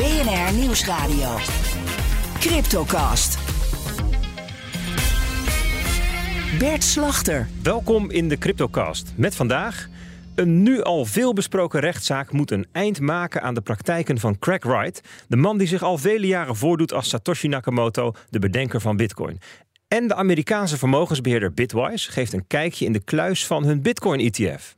BNR Nieuwsradio. Cryptocast. Bert Slachter. Welkom in de Cryptocast. Met vandaag. Een nu al veel besproken rechtszaak moet een eind maken aan de praktijken van Craig Wright, de man die zich al vele jaren voordoet als Satoshi Nakamoto, de bedenker van Bitcoin. En de Amerikaanse vermogensbeheerder Bitwise geeft een kijkje in de kluis van hun Bitcoin-ETF.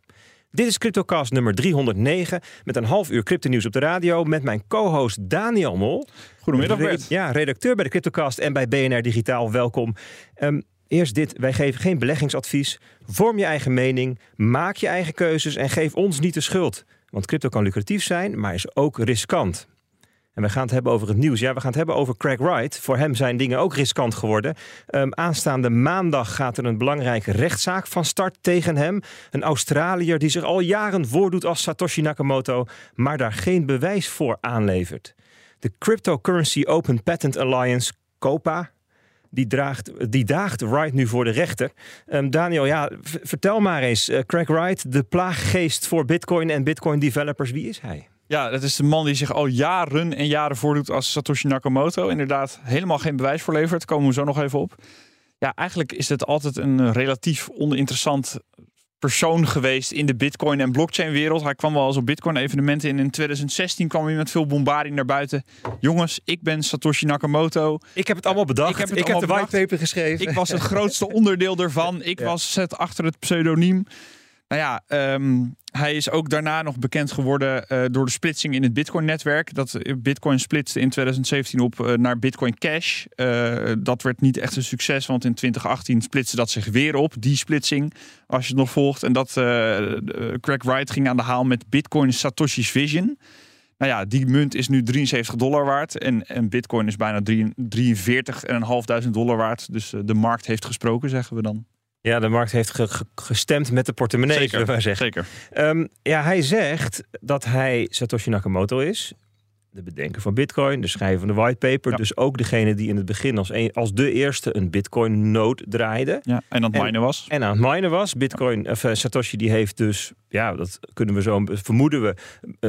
Dit is CryptoCast nummer 309 met een half uur crypto-nieuws op de radio met mijn co-host Daniel Mol. Goedemiddag Bert. Ja, redacteur bij de CryptoCast en bij BNR Digitaal. Welkom. Ehm, eerst dit, wij geven geen beleggingsadvies. Vorm je eigen mening, maak je eigen keuzes en geef ons niet de schuld. Want crypto kan lucratief zijn, maar is ook riskant. En we gaan het hebben over het nieuws. Ja, we gaan het hebben over Craig Wright. Voor hem zijn dingen ook riskant geworden. Um, aanstaande maandag gaat er een belangrijke rechtszaak van start tegen hem. Een Australiër die zich al jaren voordoet als Satoshi Nakamoto, maar daar geen bewijs voor aanlevert. De Cryptocurrency Open Patent Alliance, COPA, die, die daagt Wright nu voor de rechter. Um, Daniel, ja, vertel maar eens. Uh, Craig Wright, de plaaggeest voor Bitcoin en Bitcoin developers, wie is hij? Ja, dat is de man die zich al jaren en jaren voordoet als Satoshi Nakamoto. Inderdaad, helemaal geen bewijs voor levert. Komen we zo nog even op. Ja, eigenlijk is het altijd een relatief oninteressant persoon geweest in de Bitcoin en blockchain wereld. Hij kwam wel eens op Bitcoin evenementen in. In 2016 kwam hij met veel bombarding naar buiten. Jongens, ik ben Satoshi Nakamoto. Ik heb het allemaal bedacht. Ik heb, het ik heb de whitepaper geschreven. Ik was het grootste onderdeel ervan. Ik was het achter het pseudoniem. Nou ja, um, hij is ook daarna nog bekend geworden uh, door de splitsing in het Bitcoin-netwerk. Dat Bitcoin splitste in 2017 op uh, naar Bitcoin Cash. Dat werd niet echt een succes, want in 2018 splitste dat zich weer op, die splitsing, als je het nog volgt. En dat Craig Wright ging aan de haal met Bitcoin Satoshi's Vision. Nou ja, die munt is nu 73 dollar waard en, en Bitcoin is bijna 43.500 dollar waard. Dus de markt heeft gesproken, zeggen we dan. Ja, de markt heeft ge gestemd met de portemonnee, zeker, zullen we zeggen. Zeker. Um, ja, hij zegt dat hij Satoshi Nakamoto is. De bedenker van Bitcoin, de schrijver van de whitepaper. Ja. Dus ook degene die in het begin als, een, als de eerste een Bitcoin-node draaide. Ja, en aan het minen was. En aan het minen was. Bitcoin, of, uh, Satoshi die heeft dus, ja, dat kunnen we zo vermoeden we,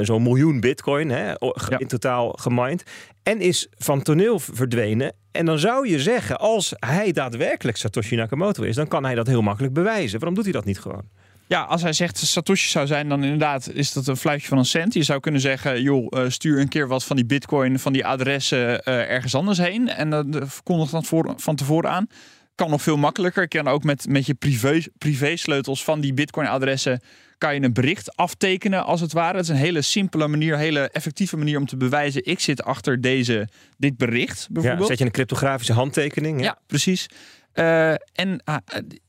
zo'n miljoen Bitcoin hè, in totaal gemined. En is van toneel verdwenen. En dan zou je zeggen, als hij daadwerkelijk Satoshi Nakamoto is, dan kan hij dat heel makkelijk bewijzen. Waarom doet hij dat niet gewoon? Ja, als hij zegt Satoshi zou zijn, dan inderdaad is dat een fluitje van een cent. Je zou kunnen zeggen, joh, uh, stuur een keer wat van die bitcoin, van die adressen uh, ergens anders heen. En dan uh, kondig dat voor, van tevoren aan. Kan nog veel makkelijker. Kan ook met, met je privé, privé sleutels van die bitcoin adressen kan je een bericht aftekenen als het ware. Het is een hele simpele manier, hele effectieve manier om te bewijzen... ik zit achter deze, dit bericht bijvoorbeeld. Ja, zet je een cryptografische handtekening. Ja, ja precies. Uh, en uh,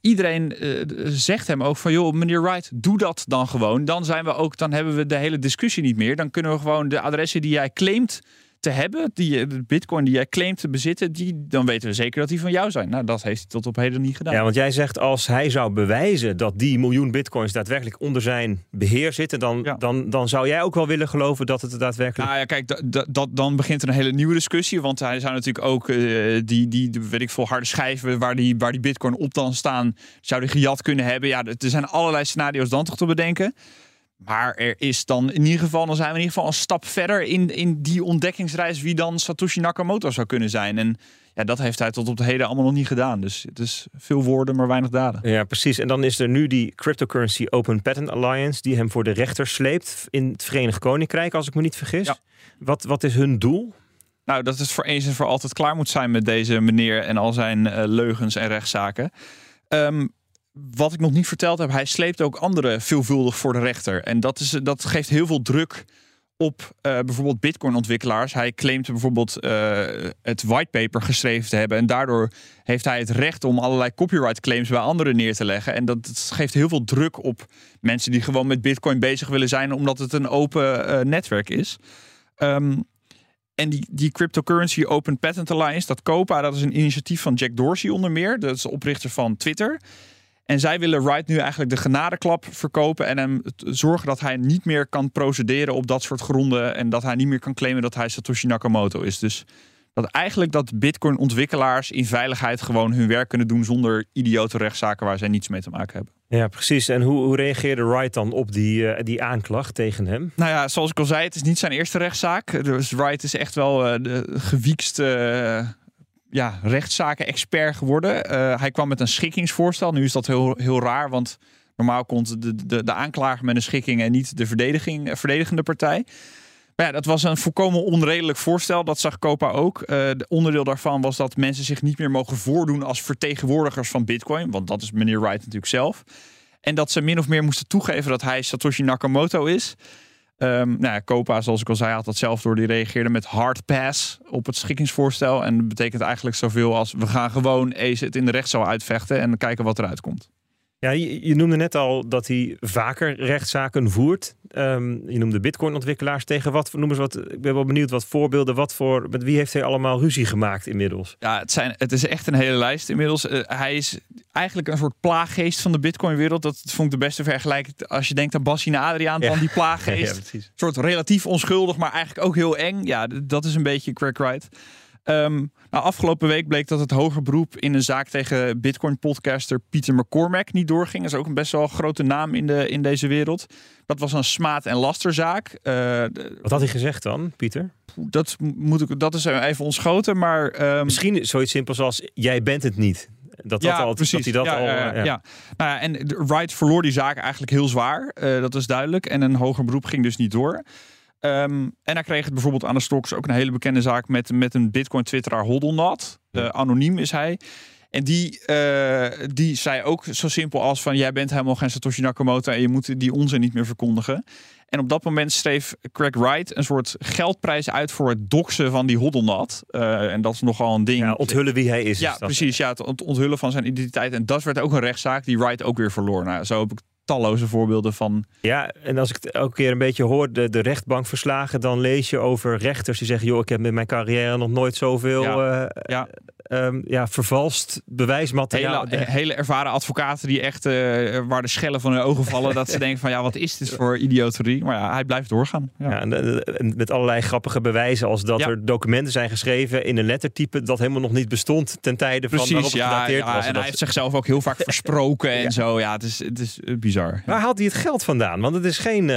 iedereen uh, zegt hem ook van joh, meneer Wright, doe dat dan gewoon. Dan zijn we ook, dan hebben we de hele discussie niet meer. Dan kunnen we gewoon de adressen die jij claimt te hebben, die de bitcoin die jij claimt te bezitten, die, dan weten we zeker dat die van jou zijn. Nou, dat heeft hij tot op heden niet gedaan. Ja, want jij zegt als hij zou bewijzen dat die miljoen bitcoins daadwerkelijk onder zijn beheer zitten, dan, ja. dan, dan zou jij ook wel willen geloven dat het daadwerkelijk. Nou ja, kijk, dat, dan begint er een hele nieuwe discussie, want hij zou natuurlijk ook uh, die, die, weet ik veel, harde schijven waar die, waar die bitcoin op dan staan, zou die gejat kunnen hebben. Ja, er zijn allerlei scenario's dan toch te bedenken. Maar er is dan in ieder geval, dan zijn we in ieder geval een stap verder in, in die ontdekkingsreis wie dan Satoshi Nakamoto zou kunnen zijn. En ja, dat heeft hij tot op de heden allemaal nog niet gedaan. Dus het is veel woorden, maar weinig daden. Ja, precies. En dan is er nu die Cryptocurrency Open Patent Alliance, die hem voor de rechter sleept in het Verenigd Koninkrijk, als ik me niet vergis. Ja. Wat, wat is hun doel? Nou, dat het voor eens en voor altijd klaar moet zijn met deze meneer en al zijn uh, leugens en rechtszaken. Um, wat ik nog niet verteld heb, hij sleept ook anderen veelvuldig voor de rechter. En dat, is, dat geeft heel veel druk op uh, bijvoorbeeld Bitcoin-ontwikkelaars. Hij claimt bijvoorbeeld uh, het whitepaper geschreven te hebben. En daardoor heeft hij het recht om allerlei copyright claims bij anderen neer te leggen. En dat, geeft heel veel druk op mensen die gewoon met Bitcoin bezig willen zijn, omdat het een open uh, netwerk is. Ehm, en die, die Cryptocurrency Open Patent Alliance, dat COPA, dat is een initiatief van Jack Dorsey onder meer. Dat is de oprichter van Twitter. En zij willen Wright nu eigenlijk de genadeklap verkopen en hem zorgen dat hij niet meer kan procederen op dat soort gronden en dat hij niet meer kan claimen dat hij Satoshi Nakamoto is. Dus dat eigenlijk dat Bitcoin ontwikkelaars in veiligheid gewoon hun werk kunnen doen zonder idiote rechtszaken waar zij niets mee te maken hebben. Ja, precies. En hoe, hoe reageerde Wright dan op die, uh, die aanklacht tegen hem? Nou ja, zoals ik al zei, het is niet zijn eerste rechtszaak. Dus Wright is echt wel uh, de gewiekste uh, ja, rechtszaken-expert geworden. hij kwam met een schikkingsvoorstel. Nu is dat heel, heel raar, want normaal komt de, de, de aanklager met een schikking en niet de verdediging, verdedigende partij. Maar ja, dat was een volkomen onredelijk voorstel. Dat zag Copa ook. Uh, de onderdeel daarvan was dat mensen zich niet meer mogen voordoen als vertegenwoordigers van Bitcoin. Want dat is meneer Wright natuurlijk zelf. En dat ze min of meer moesten toegeven dat hij Satoshi Nakamoto is. Um, nou ja, Copa, zoals ik al zei, had dat zelf door. Die reageerde met hard pass op het schikkingsvoorstel. En dat betekent eigenlijk zoveel als we gaan gewoon Ace het in de rechtszaal uitvechten en kijken wat eruit komt. Ja, je, noemde net al dat hij vaker rechtszaken voert. Um, je noemde Bitcoin-ontwikkelaars tegen wat noemen ze wat. Ik ben wel benieuwd wat voorbeelden. Wat voor, met wie heeft hij allemaal ruzie gemaakt inmiddels? Ja, het, zijn, het is echt een hele lijst inmiddels. Uh, hij is eigenlijk een soort plaaggeest van de Bitcoin-wereld. Dat vond ik de beste vergelijking. Als je denkt aan Bassi Adriaan, dan die plaaggeest. ja, een soort relatief onschuldig, maar eigenlijk ook heel eng. Ja, dat is een beetje Craig Wright. Um, nou, afgelopen week bleek dat het hoger beroep in een zaak tegen Bitcoin-podcaster Pieter McCormack niet doorging. Dat is ook een best wel grote naam in, de, in deze wereld. Dat was een smaad- en lasterzaak. Uh, Wat had hij gezegd dan, Pieter? Dat, moet ik, dat is even ontschoten, maar... Um, Misschien zoiets simpels als, jij bent het niet. Dat, dat ja, al, precies. Dat hij dat ja, al, ja, ja. Nou ja, en Wright verloor die zaak eigenlijk heel zwaar. Uh, dat is duidelijk. En een hoger beroep ging dus niet door. Um, en hij kreeg het bijvoorbeeld aan de Stocks ook een hele bekende zaak met, met een Bitcoin-twitteraar Hoddelnat. Uh, anoniem is hij. En die, uh, die zei ook zo simpel als van... jij bent helemaal geen Satoshi Nakamoto en je moet die onzin niet meer verkondigen. En op dat moment schreef Craig Wright een soort geldprijs uit... voor het doxen van die Hoddelnat. Uh, en dat is nogal een ding. Ja, onthullen wie hij is. Ja, is precies. Ja, het onthullen van zijn identiteit. En dat werd ook een rechtszaak die Wright ook weer verloor. Nou, zo heb ik talloze voorbeelden van. Ja, en als ik het elke keer een beetje hoor, de, de rechtbankverslagen, dan lees je over rechters die zeggen: joh, ik heb met mijn carrière nog nooit zoveel ja. Uh, ja. Um, ja, vervalst bewijsmateriaal. Hele, hele ervaren advocaten die echt uh, waar de schellen van hun ogen vallen, dat ze denken van ja, wat is dit voor idioterie? Maar ja, hij blijft doorgaan. Ja, ja en, en, met allerlei grappige bewijzen, als dat er documenten zijn geschreven in een lettertype dat helemaal nog niet bestond ten tijde van Precies, ja, ja, was. En dat... hij heeft zichzelf ook heel vaak versproken en zo. Ja, het is, het is bizar. Waar haalt hij het geld vandaan? Want het is geen uh,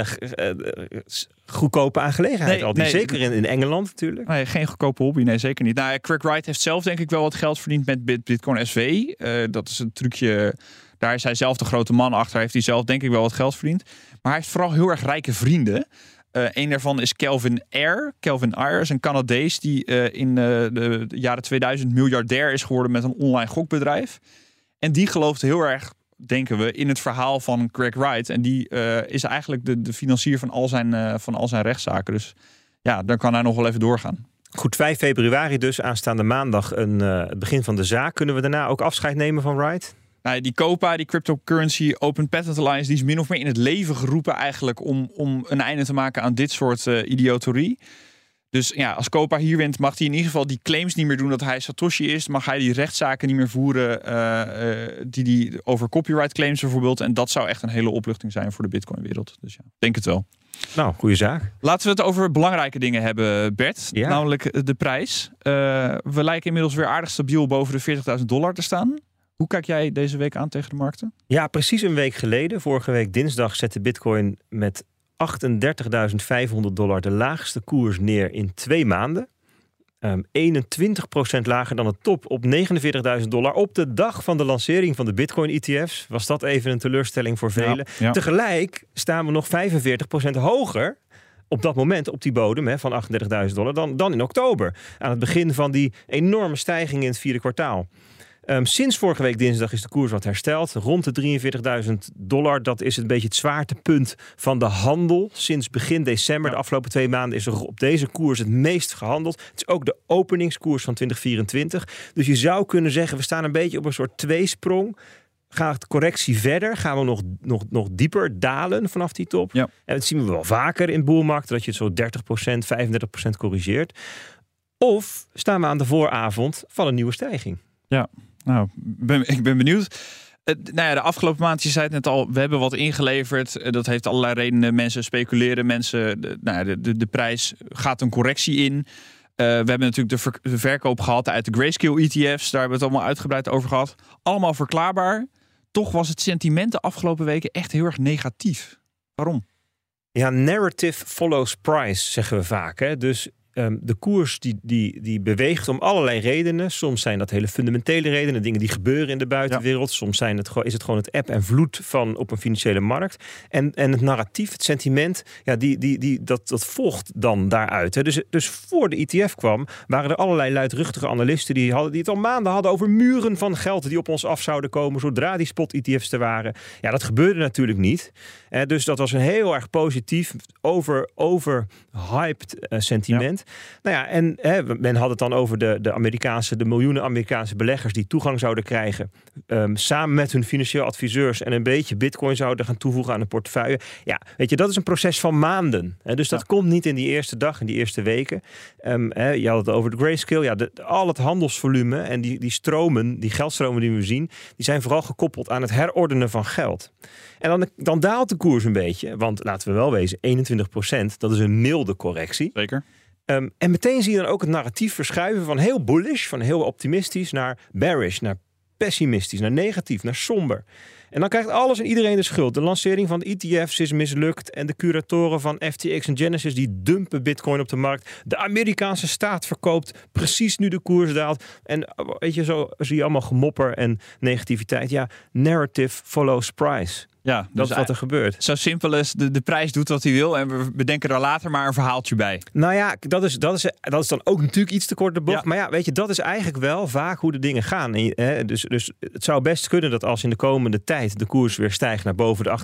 goedkope aangelegenheid. Nee, altijd. Nee, zeker in, in Engeland natuurlijk. Nee, geen goedkope hobby. Nee, zeker niet. Nou, Craig Wright heeft zelf denk ik wel wat geld verdiend met Bitcoin SV. Uh, dat is een trucje. Daar is hij zelf de grote man achter. Heeft hij zelf denk ik wel wat geld verdiend. Maar hij heeft vooral heel erg rijke vrienden. Uh, een daarvan is Kelvin Ayre. Kelvin Ayre is een Canadees die uh, in de jaren 2000 miljardair is geworden met een online gokbedrijf. En die gelooft heel erg denken we, in het verhaal van Craig Wright. En die uh, is eigenlijk de, de financier van al, zijn, uh, van al zijn rechtszaken. Dus ja, dan kan hij nog wel even doorgaan. Goed, 5 februari dus, aanstaande maandag, een, uh, het begin van de zaak. Kunnen we daarna ook afscheid nemen van Wright? Nou, die COPA, die Cryptocurrency Open Patent Alliance, die is min of meer in het leven geroepen eigenlijk om, om een einde te maken aan dit soort idioterie. Dus ja, als Copa hier wint, mag hij in ieder geval die claims niet meer doen dat hij Satoshi is. Mag hij die rechtszaken niet meer voeren uh, uh, die die over copyright claims bijvoorbeeld. En dat zou echt een hele opluchting zijn voor de Bitcoin-wereld. Dus ja, denk het wel. Nou, goede zaak. Laten we het over belangrijke dingen hebben, Bert. Ja. Namelijk de prijs. Uh, we lijken inmiddels weer aardig stabiel boven de 40.000 dollar te staan. Hoe kijk jij deze week aan tegen de markten? Ja, precies een week geleden, vorige week dinsdag, zette Bitcoin met 38.500 dollar de laagste koers neer in twee maanden. Um, 21% lager dan het top op 49.000 dollar. Op de dag van de lancering van de Bitcoin-ETF's was dat even een teleurstelling voor velen. Ja, ja. Tegelijk staan we nog 45% hoger op dat moment op die bodem hè, van 38.000 dollar dan, dan in oktober. Aan het begin van die enorme stijging in het vierde kwartaal. Um, sinds vorige week dinsdag is de koers wat hersteld. Rond de 43.000 dollar. Dat is een beetje het zwaartepunt van de handel. Sinds begin december, ja. de afgelopen twee maanden, is er op deze koers het meest gehandeld. Het is ook de openingskoers van 2024. Dus je zou kunnen zeggen, we staan een beetje op een soort tweesprong. gaat de correctie verder? Gaan we nog, nog, nog dieper dalen vanaf die top? Ja. En dat zien we wel vaker in boelmarkten, dat je het zo 30%, 35% corrigeert. Of staan we aan de vooravond van een nieuwe stijging? Nou, ben, ik ben benieuwd. Uh, nou ja, de afgelopen maand, je zei het net al, we hebben wat ingeleverd. Uh, dat heeft allerlei redenen. Mensen speculeren, mensen, de, nou ja, de, de, de prijs gaat een correctie in. Uh, we hebben natuurlijk de, de, verkoop gehad uit de Grayscale ETF's. Daar hebben we het allemaal uitgebreid over gehad. Allemaal verklaarbaar. Toch was het sentiment de afgelopen weken echt heel erg negatief. Waarom? Ja, narrative follows price, zeggen we vaak. Hè? Dus um, de koers die, die, die beweegt om allerlei redenen. Soms zijn dat hele fundamentele redenen, dingen die gebeuren in de buitenwereld. Ja. Soms zijn het, is het gewoon het eb en vloed van op een financiële markt. En, en het narratief, het sentiment, ja, die, die, die, dat, dat volgt dan daaruit. Hè. Dus, dus voor de ETF kwam, waren er allerlei luidruchtige analisten die, hadden, die het al maanden hadden over muren van geld die op ons af zouden komen zodra die spot-ETF's er waren. Ja, dat gebeurde natuurlijk niet. Eh, dus dat was een heel erg positief, over, overhyped uh, sentiment. Ja. Nou ja, en men had het dan over de, de Amerikaanse, de miljoenen Amerikaanse beleggers die toegang zouden krijgen. Um, samen met hun financieel adviseurs en een beetje bitcoin zouden gaan toevoegen aan de portefeuille. Ja, weet je, dat is een proces van maanden. Hè, dus dat ja. komt niet in die eerste dag, in die eerste weken. Um, hè, je had het over de grayscale. Ja, de, al het handelsvolume en die, die stromen, die geldstromen die we zien, die zijn vooral gekoppeld aan het herordenen van geld. En dan, dan daalt de koers een beetje. Want laten we wel wezen, 21% dat is een milde correctie. Zeker. Um, en meteen zie je dan ook het narratief verschuiven van heel bullish, van heel optimistisch naar bearish, naar pessimistisch, naar negatief, naar somber. En dan krijgt alles en iedereen de schuld. De lancering van de ETF's is mislukt. En de curatoren van FTX en Genesis die dumpen bitcoin op de markt. De Amerikaanse staat verkoopt precies nu de koers daalt. En weet je, zo zie je allemaal gemopper en negativiteit. Ja, narrative follows price. Ja, dat dus is wat er gebeurt. Zo simpel is, de, de prijs doet wat hij wil en we bedenken er later maar een verhaaltje bij. Nou ja, dat is, dat is, dat is dan ook natuurlijk iets te kort de bocht. Ja. Maar ja, weet je, dat is eigenlijk wel vaak hoe de dingen gaan. En, hè, dus, dus het zou best kunnen dat als in de komende tijd de koers weer stijgt naar boven de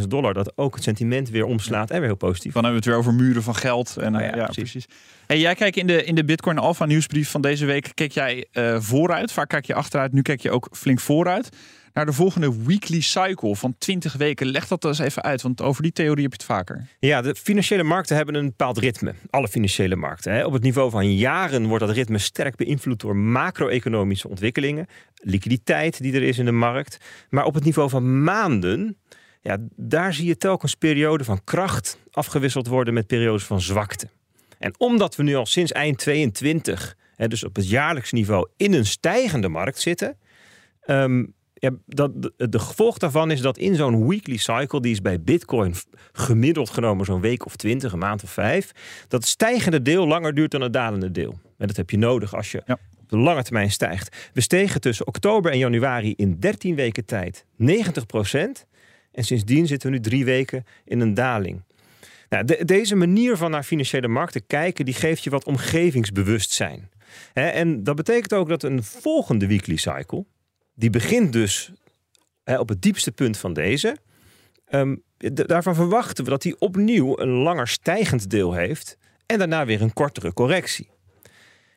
48.000 dollar, dat ook het sentiment weer omslaat en weer heel positief. Dan hebben we het weer over muren van geld. En, nou ja, ja, precies. precies. Hey, jij kijkt in de, in de Bitcoin Alpha nieuwsbrief van deze week, keek jij uh, vooruit. Vaak kijk je achteruit, nu kijk je ook flink vooruit naar de volgende weekly cycle van 20 weken. Leg dat eens even uit, want over die theorie heb je het vaker. Ja, de financiële markten hebben een bepaald ritme. Alle financiële markten. Hè. Op het niveau van jaren wordt dat ritme sterk beïnvloed door macro-economische ontwikkelingen, liquiditeit die er is in de markt. Maar op het niveau van maanden, ja, daar zie je telkens perioden van kracht afgewisseld worden met periodes van zwakte. En omdat we nu al sinds eind 22, hè, dus op het jaarlijks niveau, in een stijgende markt zitten. Um, ja, dat, de, gevolg daarvan is dat in zo'n weekly cycle, die is bij Bitcoin gemiddeld genomen zo'n week of twintig, een maand of vijf, dat het stijgende deel langer duurt dan het dalende deel. En dat heb je nodig als je ja. op de lange termijn stijgt. We stegen tussen oktober en januari in 13 weken tijd 90 procent. En sindsdien zitten we nu drie weken in een daling. Nou, de, deze manier van naar financiële markten kijken, die geeft je wat omgevingsbewustzijn. He, en dat betekent ook dat een volgende weekly cycle, die begint dus hè, op het diepste punt van deze. Um, daarvan verwachten we dat hij opnieuw een langer stijgend deel heeft en daarna weer een kortere correctie.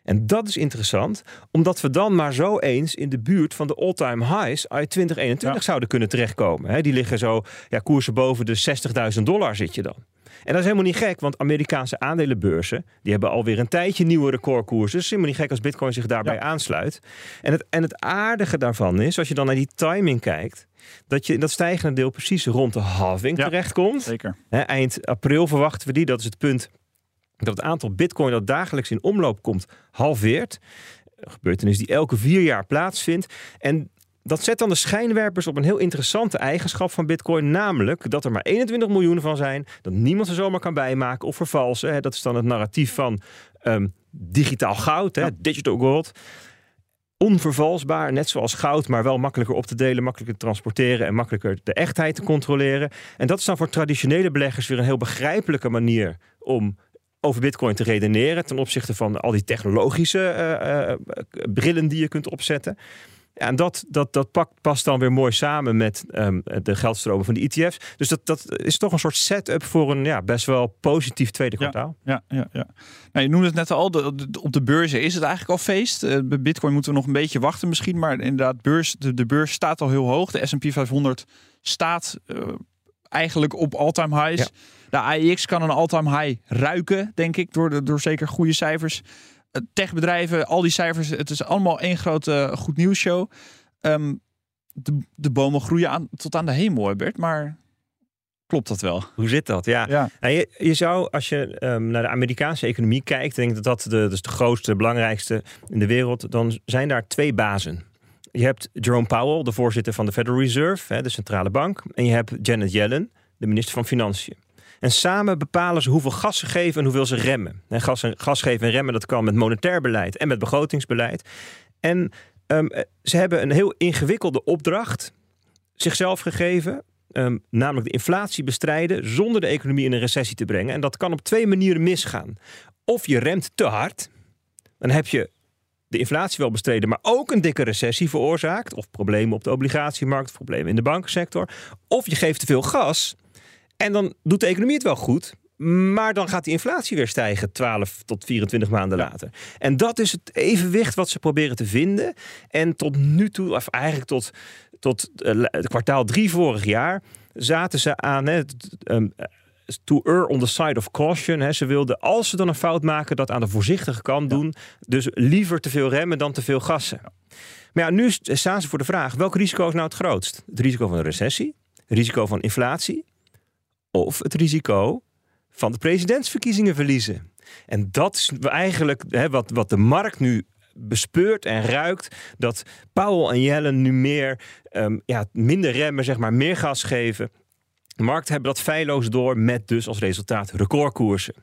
En dat is interessant, omdat we dan maar zo eens in de buurt van de all-time highs uit 2021 ja. zouden kunnen terechtkomen. He, die liggen zo, ja, koersen boven de 60.000 dollar zit je dan. En dat is helemaal niet gek, want Amerikaanse aandelenbeurzen die hebben alweer een tijdje nieuwe recordkoersen. Dus het is helemaal niet gek als Bitcoin zich daarbij ja. aansluit. En het, en het aardige daarvan is, als je dan naar die timing kijkt, dat je in dat stijgende deel precies rond de halving ja, terechtkomt. Zeker. He, eind april verwachten we die. Dat is het punt dat het aantal Bitcoin dat dagelijks in omloop komt halveert. Een gebeurtenis die elke vier jaar plaatsvindt. En dat zet dan de schijnwerpers op een heel interessante eigenschap van Bitcoin, namelijk dat er maar 21 miljoen van zijn, dat niemand ze zomaar kan bijmaken of vervalsen. Dat is dan het narratief van um, digitaal goud, ja. digital gold. Onvervalsbaar, net zoals goud, maar wel makkelijker op te delen, makkelijker te transporteren en makkelijker de echtheid te controleren. En dat is dan voor traditionele beleggers weer een heel begrijpelijke manier om over Bitcoin te redeneren ten opzichte van al die technologische uh, uh, brillen die je kunt opzetten. Ja, en dat, dat, dat pakt, past dan weer mooi samen met ehm, de geldstromen van de ETF's. Dus dat, dat is toch een soort setup voor een ja, best wel positief tweede kwartaal. Ja, ja, ja. Nou, je noemde het net al, de, op de beurzen is het eigenlijk al feest. Uh, bij Bitcoin moeten we nog een beetje wachten misschien, maar inderdaad, beurs, de, de beurs staat al heel hoog. De S&P 500 staat uh, eigenlijk op all-time highs. De AEX kan een all-time high ruiken, denk ik, door, de, door zeker goede cijfers. Uh, techbedrijven, al die cijfers, het is allemaal één grote goed nieuws show. Um, de, de bomen groeien aan, tot aan de hemel, Bert, maar klopt dat wel? Hoe zit dat? Ja. ja. Nou, je, je, zou, als je um, naar de Amerikaanse economie kijkt, denk dat dat de, dus de grootste, belangrijkste in de wereld, dan zijn daar twee bazen. Je hebt Jerome Powell, de voorzitter van de Federal Reserve, hè, de centrale bank. En je hebt Janet Yellen, de minister van Financiën. En samen bepalen ze hoeveel gas ze geven en hoeveel ze remmen. En gas, en, gas geven en remmen, dat kan met monetair beleid en met begrotingsbeleid. En um, ze hebben een heel ingewikkelde opdracht zichzelf gegeven. Um, namelijk de inflatie bestrijden zonder de economie in een recessie te brengen. En dat kan op twee manieren misgaan. Of je remt te hard, dan heb je de inflatie wel bestreden, maar ook een dikke recessie veroorzaakt. Of problemen op de obligatiemarkt, problemen in de bankensector. Of je geeft te veel gas en dan doet de economie het wel goed. Maar dan gaat die inflatie weer stijgen 12 tot 24 maanden later. En dat is het evenwicht wat ze proberen te vinden. En tot nu toe, of eigenlijk tot, tot uh, kwartaal drie vorig jaar, zaten ze aan. Hè, um, to err on the side of caution. Hè. Ze wilden, als ze dan een fout maken, dat aan de voorzichtige kant doen. Dus liever te veel remmen dan te veel gassen. Maar ja, nu staan ze voor de vraag: welk risico is nou het grootst? Het risico van een recessie, het risico van inflatie of het risico van de presidentsverkiezingen verliezen? En dat is eigenlijk hè, wat, wat de markt nu bespeurt en ruikt dat Powell en Yellen nu meer, um, ja, minder remmen, zeg maar, meer gas geven. De markten hebben dat feilloos door met dus als resultaat recordkoersen.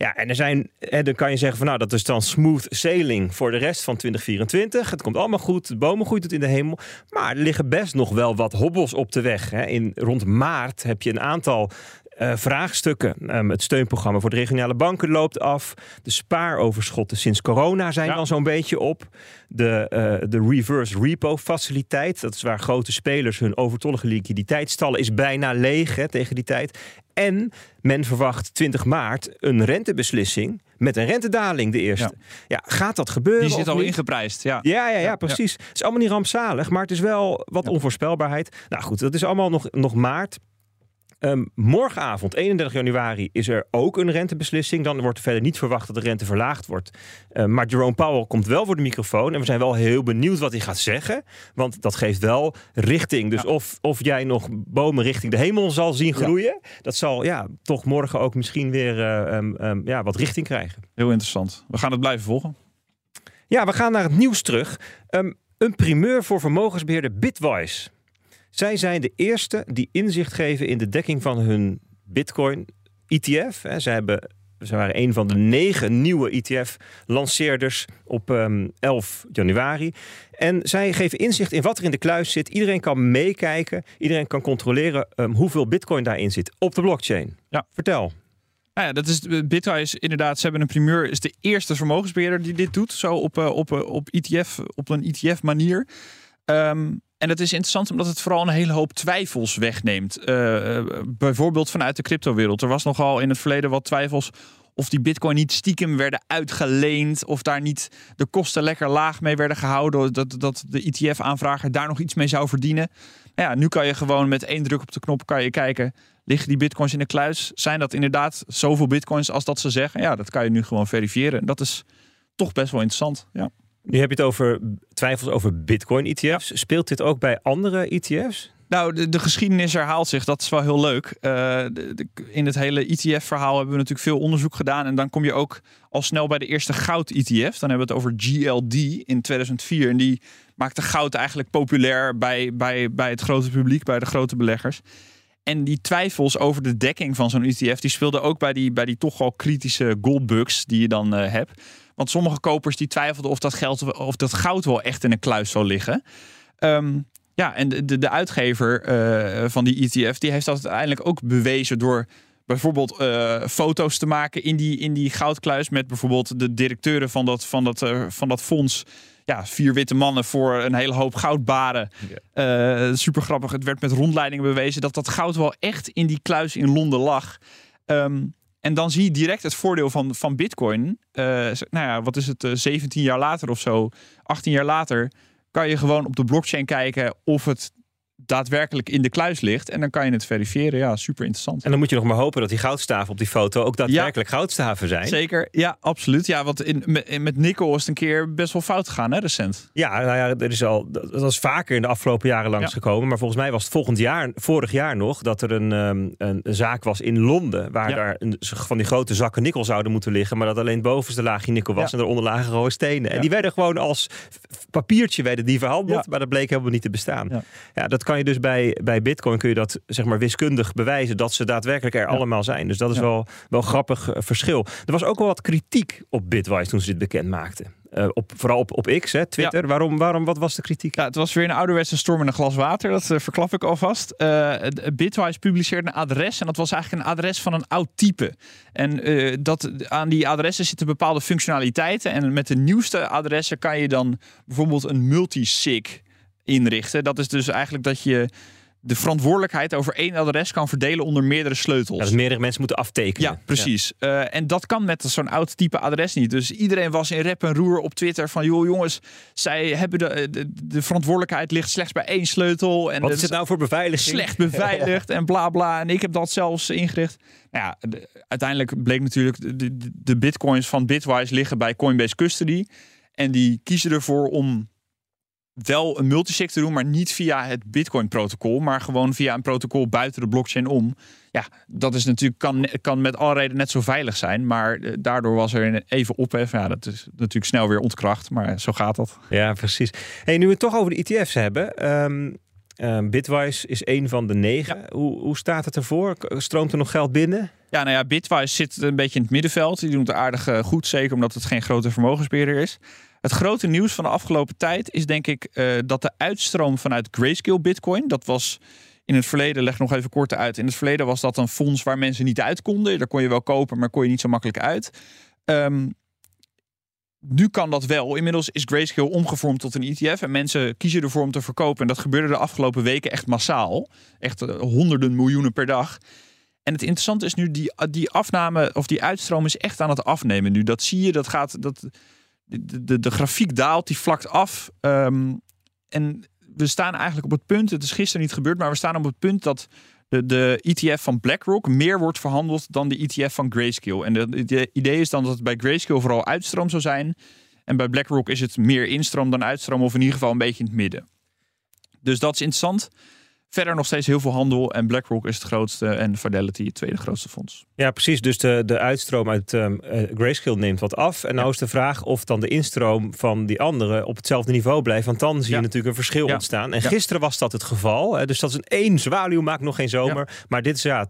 Ja, en er zijn, dan kan je zeggen van nou, dat is dan smooth sailing voor de rest van 2024. Het komt allemaal goed, de bomen groeit het in de hemel. Maar er liggen best nog wel wat hobbels op de weg. Hè. In, rond maart heb je een aantal uh, vraagstukken. Um, het steunprogramma voor de regionale banken loopt af. De spaaroverschotten sinds corona zijn ja. dan zo'n beetje op. De, uh, de reverse repo faciliteit, dat is waar grote spelers hun overtollige liquiditeit stallen, is bijna leeg hè, tegen die tijd. En men verwacht 20 maart een rentebeslissing met een rentedaling, de eerste. Ja, ja gaat dat gebeuren? Die zit al niet? ingeprijsd. Ja, ja, ja, ja precies. Het is allemaal niet rampzalig, maar het is wel wat onvoorspelbaarheid. Nou goed, dat is allemaal nog, nog maart. Um, morgenavond, 31 januari, is er ook een rentebeslissing. Dan wordt er verder niet verwacht dat de rente verlaagd wordt. Uh, maar Jerome Powell komt wel voor de microfoon. En we zijn wel heel benieuwd wat hij gaat zeggen. Want dat geeft wel richting. Dus ja. of, of jij nog bomen richting de hemel zal zien groeien. Ja. Dat zal ja, toch morgen ook misschien weer uh, um, um, ja, wat richting krijgen. Heel interessant. We gaan het blijven volgen. Ja, we gaan naar het nieuws terug. een primeur voor vermogensbeheerder Bitwise. Zij zijn de eerste die inzicht geven in de dekking van hun Bitcoin ETF. Ze, hebben, ze waren een van de negen nieuwe ETF-lanceerders op um, 11 januari. En zij geven inzicht in wat er in de kluis zit. Iedereen kan meekijken. Iedereen kan controleren um, hoeveel Bitcoin daarin zit op de blockchain. Ja. Vertel. Nou ja, dat is Bitcoin is inderdaad. Ze hebben een primeur. Is de eerste vermogensbeheerder die dit doet. Zo op, uh, op, uh, op ETF, op een ETF manier. Um, en dat is interessant omdat het vooral een hele hoop twijfels wegneemt. Uh, bijvoorbeeld vanuit de cryptowereld. Er was nogal in het verleden wat twijfels of die bitcoin niet stiekem werden uitgeleend. Of daar niet de kosten lekker laag mee werden gehouden. Dat, dat de ETF-aanvrager daar nog iets mee zou verdienen. Nou ja, nu kan je gewoon met één druk op de knop kan je kijken. Liggen die bitcoins in de kluis? Zijn dat inderdaad zoveel bitcoins als dat ze zeggen? Ja, dat kan je nu gewoon verifiëren. Dat is toch best wel interessant. Ja. Nu heb je het over twijfels over Bitcoin-ETF's. Speelt dit ook bij andere ETF's? Nou, de, de, geschiedenis herhaalt zich. Dat is wel heel leuk. De, in het hele ETF-verhaal hebben we natuurlijk veel onderzoek gedaan. En dan kom je ook al snel bij de eerste goud-ETF. Dan hebben we het over GLD in 2004. En die maakte goud eigenlijk populair bij, bij, bij het grote publiek, bij de grote beleggers. En die twijfels over de dekking van zo'n ETF, die speelden ook bij die, bij die toch al kritische goldbugs die je dan uh, hebt. Want sommige kopers die twijfelden of dat, geld, of dat goud wel echt in een kluis zou liggen. Um, ja, en de, de uitgever uh, van die ETF die heeft dat uiteindelijk ook bewezen door bijvoorbeeld uh, foto's te maken in die, in die goudkluis met bijvoorbeeld de directeuren van dat, van dat, van dat fonds ja, vier witte mannen voor een hele hoop goudbaren. Ja. super grappig. Het werd met rondleidingen bewezen dat dat goud wel echt in die kluis in Londen lag. Ehm, en dan zie je direct het voordeel van, van Bitcoin. Uh, nou ja, wat is het, 17 jaar later of zo, 18 jaar later, kan je gewoon op de blockchain kijken of het daadwerkelijk in de kluis ligt. En dan kan je het verifiëren. Ja, super interessant. En dan moet je nog maar hopen dat die goudstaven op die foto ook daadwerkelijk goudstaven zijn. Zeker, ja, absoluut. Ja, want in, met, met nikkel is het een keer best wel fout gegaan, hè, recent. Ja, nou ja, er is al, dat was vaker in de afgelopen jaren langsgekomen. Ja. Maar volgens mij was het volgend jaar, vorig jaar nog, dat er een, um, een, zaak was in Londen. Waar daar een, van die grote zakken nikkel zouden moeten liggen. Maar dat alleen bovenste laagje nikkel was en eronder lagen gewoon stenen. En die werden gewoon als papiertje werden die verhandeld. Maar dat bleek helemaal niet te bestaan. Ja, dat kan je dus bij, bij Bitcoin kun je dat zeg maar wiskundig bewijzen dat ze daadwerkelijk er allemaal zijn. Dus dat is wel, wel grappig eh, verschil. Er was ook wel wat kritiek op Bitwise toen ze dit bekend maakten. Uh, op, vooral op, op X, hè, Twitter. Waarom, waarom, wat was de kritiek? Ja, het was weer een ouderwetse storm in een glas water. Dat uh, verklap ik alvast. Uh, Bitwise publiceerde een adres. En dat was eigenlijk een adres van een oud type. En dat, aan die adressen zitten bepaalde functionaliteiten. En met de nieuwste adressen kan je dan bijvoorbeeld een multisig inrichten. Dat is dus eigenlijk dat je de verantwoordelijkheid over één adres kan verdelen onder meerdere sleutels. dat meerdere mensen moeten aftekenen. Ja, precies. Eh, en dat kan met zo'n oud type adres niet. Dus iedereen was in rep en roer op Twitter van... joh jongens, zij hebben de, de, verantwoordelijkheid ligt slechts bij één sleutel. En Wat is het nou voor beveiliging? Slecht beveiligd en bla bla. En ik heb dat zelfs ingericht. Nou ja, uiteindelijk bleek natuurlijk... De, de bitcoins van Bitwise liggen bij Coinbase Custody. En die kiezen ervoor om wel een multisig te doen, maar niet via het Bitcoin-protocol, maar gewoon via een protocol buiten de blockchain om. Ja, dat is natuurlijk kan, kan met alle reden net zo veilig zijn, maar eh, daardoor was er even ophef. Ja, dat is natuurlijk snel weer ontkracht, maar zo gaat dat. Ja, precies. Hey, nu we het toch over de ETF's hebben. Um, Bitwise is een van de negen. Hoe, hoe staat het ervoor? Stroomt er nog geld binnen? Ja, nou ja, Bitwise zit een beetje in het middenveld. Die doen het aardig eh, goed, zeker omdat het geen grote vermogensbeheerder is. Het grote nieuws van de afgelopen tijd is denk ik uh, dat de uitstroom vanuit Grayscale Bitcoin, dat was in het verleden, leg nog even kort uit. In het verleden was dat een fonds waar mensen niet uit konden. Daar kon je wel kopen, maar kon je niet zo makkelijk uit. Um, nu kan dat wel. Inmiddels is Grayscale omgevormd tot een ETF en mensen kiezen ervoor om te verkopen. En dat gebeurde de afgelopen weken echt massaal. Echt eh, honderden miljoenen per dag. En het interessante is nu, die, die afname of die uitstroom is echt aan het afnemen nu. Dat zie je, dat gaat, dat, de, de, de grafiek daalt, die vlakt af. Ehm, en we staan eigenlijk op het punt, het is gisteren niet gebeurd, maar we staan op het punt dat de, de ETF van BlackRock meer wordt verhandeld dan de ETF van Grayscale. En het idee is dan dat het bij Grayscale vooral uitstroom zou zijn. En bij BlackRock is het meer instroom dan uitstroom, of in ieder geval een beetje in het midden. Dus dat is interessant. Verder nog steeds heel veel handel. En BlackRock is het grootste en Fidelity het tweede grootste fonds. Ja, precies. Dus de, de uitstroom uit um, Grayscale neemt wat af. En nou is de vraag of dan de instroom van die andere op hetzelfde niveau blijft. Want dan zie je natuurlijk een verschil ontstaan. En gisteren was dat het geval. Hè? Dus dat is een één zwaluw, maakt nog geen zomer. Maar dit is ja,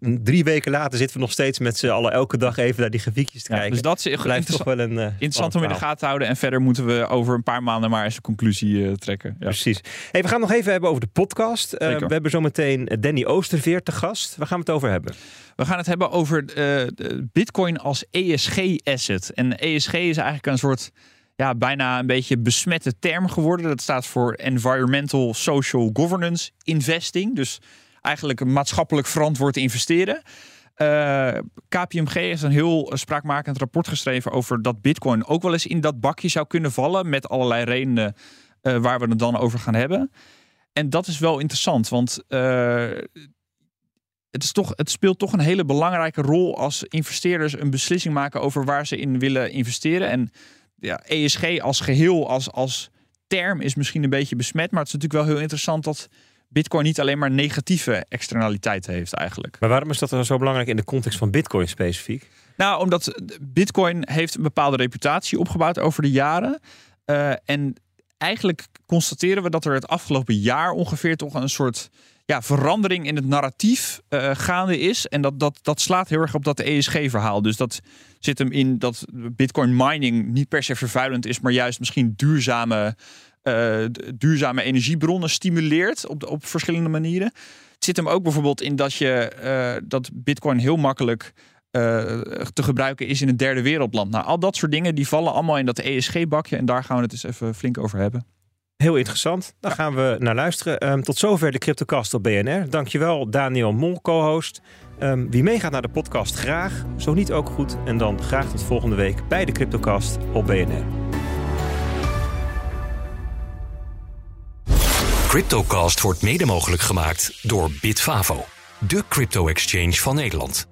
drie weken later zitten we nog steeds met z'n allen elke dag even naar die grafiekjes te kijken. Dus dat is blijft toch wel een uh, interessant om in de gaten te houden. En verder moeten we over een paar maanden maar eens een conclusie uh, trekken. Precies. Hey, we gaan nog even hebben over de podcast. Uh, we hebben zometeen Danny Oosterveer te gast. Waar gaan we het over hebben? We gaan het hebben over uh, Bitcoin als ESG-asset. En ESG is eigenlijk een soort ja, bijna een beetje besmette term geworden. Dat staat voor Environmental Social Governance Investing. Dus eigenlijk maatschappelijk verantwoord investeren. Uh, KPMG heeft een heel spraakmakend rapport geschreven over dat Bitcoin ook wel eens in dat bakje zou kunnen vallen. Met allerlei redenen waar we het dan over gaan hebben. En dat is wel interessant, want uh, het, is toch, het speelt toch een hele belangrijke rol als investeerders een beslissing maken over waar ze in willen investeren. En ja, ESG als geheel, als, als term is misschien een beetje besmet, maar het is natuurlijk wel heel interessant dat Bitcoin niet alleen maar negatieve externaliteiten heeft eigenlijk. Maar waarom is dat dan zo belangrijk in de context van Bitcoin specifiek? Nou, omdat Bitcoin heeft een bepaalde reputatie opgebouwd over de jaren. Uh, en eigenlijk constateren we dat er het afgelopen jaar ongeveer toch een soort ja, verandering in het narratief uh, gaande is. En dat, dat, dat slaat heel erg op dat ESG-verhaal. Dus dat zit hem in dat Bitcoin mining niet per se vervuilend is, maar juist misschien duurzame, uh, duurzame energiebronnen stimuleert op, op verschillende manieren. Het zit hem ook bijvoorbeeld in dat je uh, dat Bitcoin heel makkelijk te gebruiken is in een derde wereldland. Nou, al dat soort dingen die vallen allemaal in dat ESG-bakje. En daar gaan we het eens even flink over hebben. Heel interessant. Daar gaan we naar luisteren. Ehm, tot zover de Cryptocast op BNR. Dankjewel Daniel Mol, co-host. Um, wie meegaat naar de podcast, graag. Zo niet ook goed. En dan graag tot volgende week bij de Cryptocast op BNR. Cryptocast wordt mede mogelijk gemaakt door Bitfavo, de crypto-exchange van Nederland.